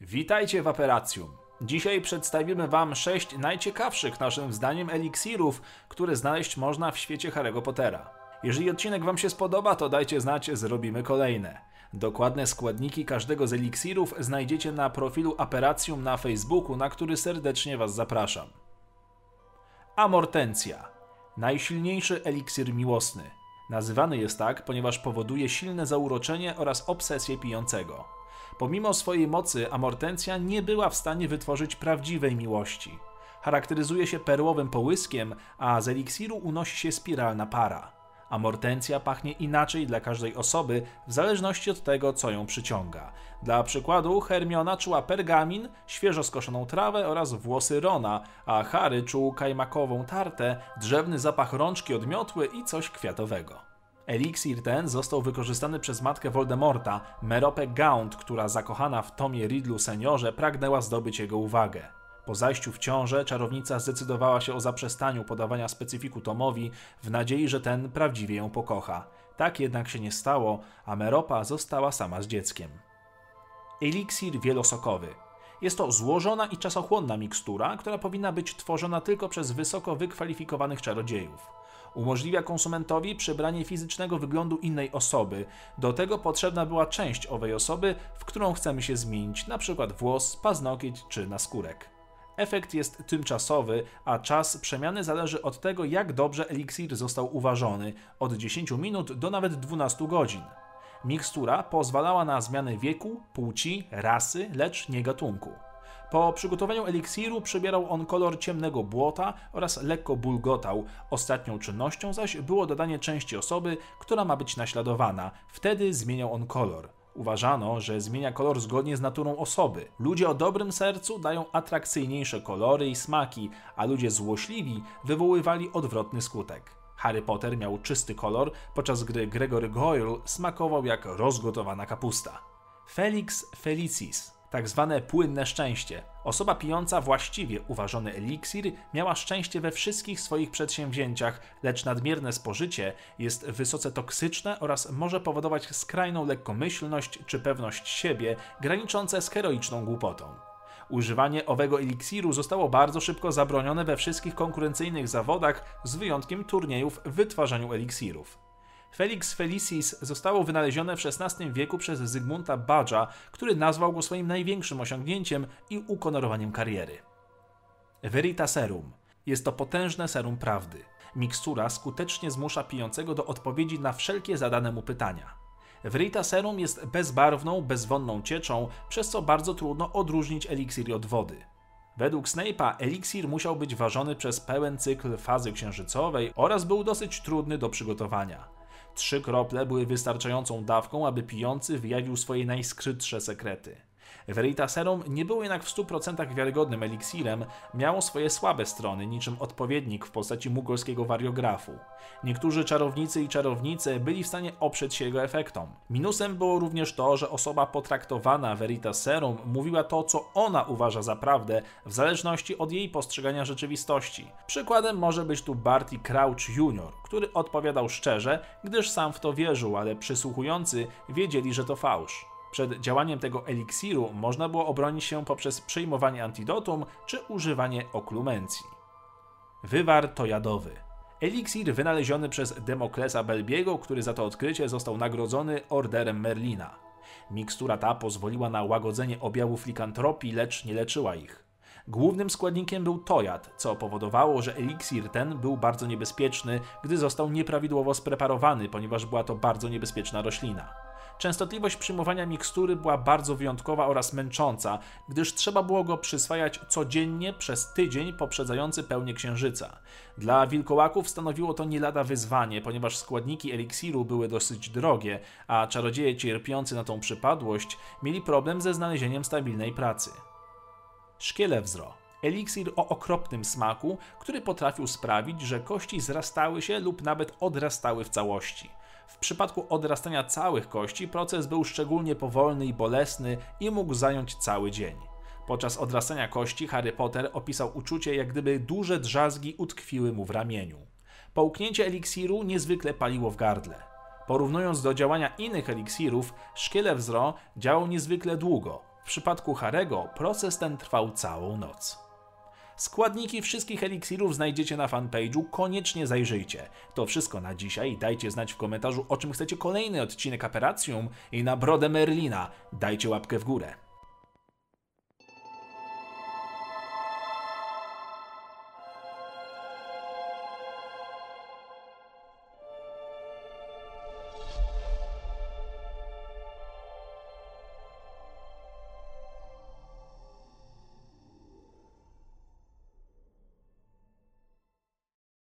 Witajcie w Aperacjum. Dzisiaj przedstawimy Wam sześć najciekawszych naszym zdaniem eliksirów, które znaleźć można w świecie Harry'ego Pottera. Jeżeli odcinek Wam się spodoba, to dajcie znać, zrobimy kolejne. Dokładne składniki każdego z eliksirów znajdziecie na profilu Aperacjum na Facebooku, na który serdecznie Was zapraszam. Amortencja. Najsilniejszy eliksir miłosny. Nazywany jest tak, ponieważ powoduje silne zauroczenie oraz obsesję pijącego. Pomimo swojej mocy, Amortencja nie była w stanie wytworzyć prawdziwej miłości. Charakteryzuje się perłowym połyskiem, a z eliksiru unosi się spiralna para. Amortencja pachnie inaczej dla każdej osoby, w zależności od tego, co ją przyciąga. Dla przykładu, Hermiona czuła pergamin, świeżo skoszoną trawę oraz włosy Rona, a Harry czuł kajmakową tartę, drzewny zapach rączki od miotły i coś kwiatowego. Eliksir ten został wykorzystany przez matkę Voldemorta, Meropę Gaunt, która zakochana w Tomie Riddlu seniorze pragnęła zdobyć jego uwagę. Po zajściu w ciążę czarownica zdecydowała się o zaprzestaniu podawania specyfiku Tomowi w nadziei, że ten prawdziwie ją pokocha. Tak jednak się nie stało, a Meropa została sama z dzieckiem. Eliksir wielosokowy. Jest to złożona i czasochłonna mikstura, która powinna być tworzona tylko przez wysoko wykwalifikowanych czarodziejów. Umożliwia konsumentowi przybranie fizycznego wyglądu innej osoby. Do tego potrzebna była część owej osoby, w którą chcemy się zmienić, np. włos, paznokieć czy naskórek. Efekt jest tymczasowy, a czas przemiany zależy od tego, jak dobrze eliksir został uważony od 10 minut do nawet 12 godzin. Mikstura pozwalała na zmianę wieku, płci, rasy, lecz nie gatunku. Po przygotowaniu eliksiru przybierał on kolor ciemnego błota oraz lekko bulgotał. Ostatnią czynnością zaś było dodanie części osoby, która ma być naśladowana. Wtedy zmieniał on kolor. Uważano, że zmienia kolor zgodnie z naturą osoby. Ludzie o dobrym sercu dają atrakcyjniejsze kolory i smaki, a ludzie złośliwi wywoływali odwrotny skutek. Harry Potter miał czysty kolor, podczas gdy Gregory Goyle smakował jak rozgotowana kapusta. Felix Felicis tak zwane płynne szczęście. Osoba pijąca właściwie uważany eliksir miała szczęście we wszystkich swoich przedsięwzięciach, lecz nadmierne spożycie jest wysoce toksyczne oraz może powodować skrajną lekkomyślność czy pewność siebie, graniczące z heroiczną głupotą. Używanie owego eliksiru zostało bardzo szybko zabronione we wszystkich konkurencyjnych zawodach, z wyjątkiem turniejów w wytwarzaniu eliksirów. Felix Felicis zostało wynalezione w XVI wieku przez Zygmunta Badża, który nazwał go swoim największym osiągnięciem i ukonorowaniem kariery. Verita Serum jest to potężne serum prawdy. Mikstura skutecznie zmusza pijącego do odpowiedzi na wszelkie zadane mu pytania. Verita Serum jest bezbarwną, bezwonną cieczą, przez co bardzo trudno odróżnić eliksir od wody. Według Snape'a eliksir musiał być ważony przez pełen cykl fazy księżycowej oraz był dosyć trudny do przygotowania. Trzy krople były wystarczającą dawką, aby pijący wyjawił swoje najskrytsze sekrety. Veritaserum nie było jednak w 100% wiarygodnym eliksirem, miało swoje słabe strony, niczym odpowiednik w postaci mugolskiego wariografu. Niektórzy czarownicy i czarownice byli w stanie oprzeć się jego efektom. Minusem było również to, że osoba potraktowana Veritaserum mówiła to, co ona uważa za prawdę, w zależności od jej postrzegania rzeczywistości. Przykładem może być tu Barty Crouch Jr., który odpowiadał szczerze, gdyż sam w to wierzył, ale przysłuchujący wiedzieli, że to fałsz. Przed działaniem tego eliksiru można było obronić się poprzez przyjmowanie antidotum czy używanie oklumencji. Wywar to jadowy. Eliksir wynaleziony przez Demoklesa Belbiego, który za to odkrycie został nagrodzony Orderem Merlina. Mikstura ta pozwoliła na łagodzenie objawów likantropii, lecz nie leczyła ich. Głównym składnikiem był tojad, co powodowało, że eliksir ten był bardzo niebezpieczny, gdy został nieprawidłowo spreparowany, ponieważ była to bardzo niebezpieczna roślina. Częstotliwość przyjmowania mikstury była bardzo wyjątkowa oraz męcząca, gdyż trzeba było go przyswajać codziennie przez tydzień poprzedzający pełnię księżyca. Dla wilkołaków stanowiło to nie lada wyzwanie, ponieważ składniki eliksiru były dosyć drogie, a czarodzieje cierpiący na tą przypadłość mieli problem ze znalezieniem stabilnej pracy. Szkielewzro eliksir o okropnym smaku, który potrafił sprawić, że kości zrastały się lub nawet odrastały w całości. W przypadku odrastania całych kości proces był szczególnie powolny i bolesny i mógł zająć cały dzień. Podczas odrastania kości Harry Potter opisał uczucie, jak gdyby duże drzazgi utkwiły mu w ramieniu. Połknięcie eliksiru niezwykle paliło w gardle. Porównując do działania innych eliksirów, szkielewzro działał niezwykle długo. W przypadku Harego proces ten trwał całą noc. Składniki wszystkich eliksirów znajdziecie na fanpage'u, koniecznie zajrzyjcie. To wszystko na dzisiaj, dajcie znać w komentarzu o czym chcecie kolejny odcinek Aperacjum i na brodę Merlina dajcie łapkę w górę.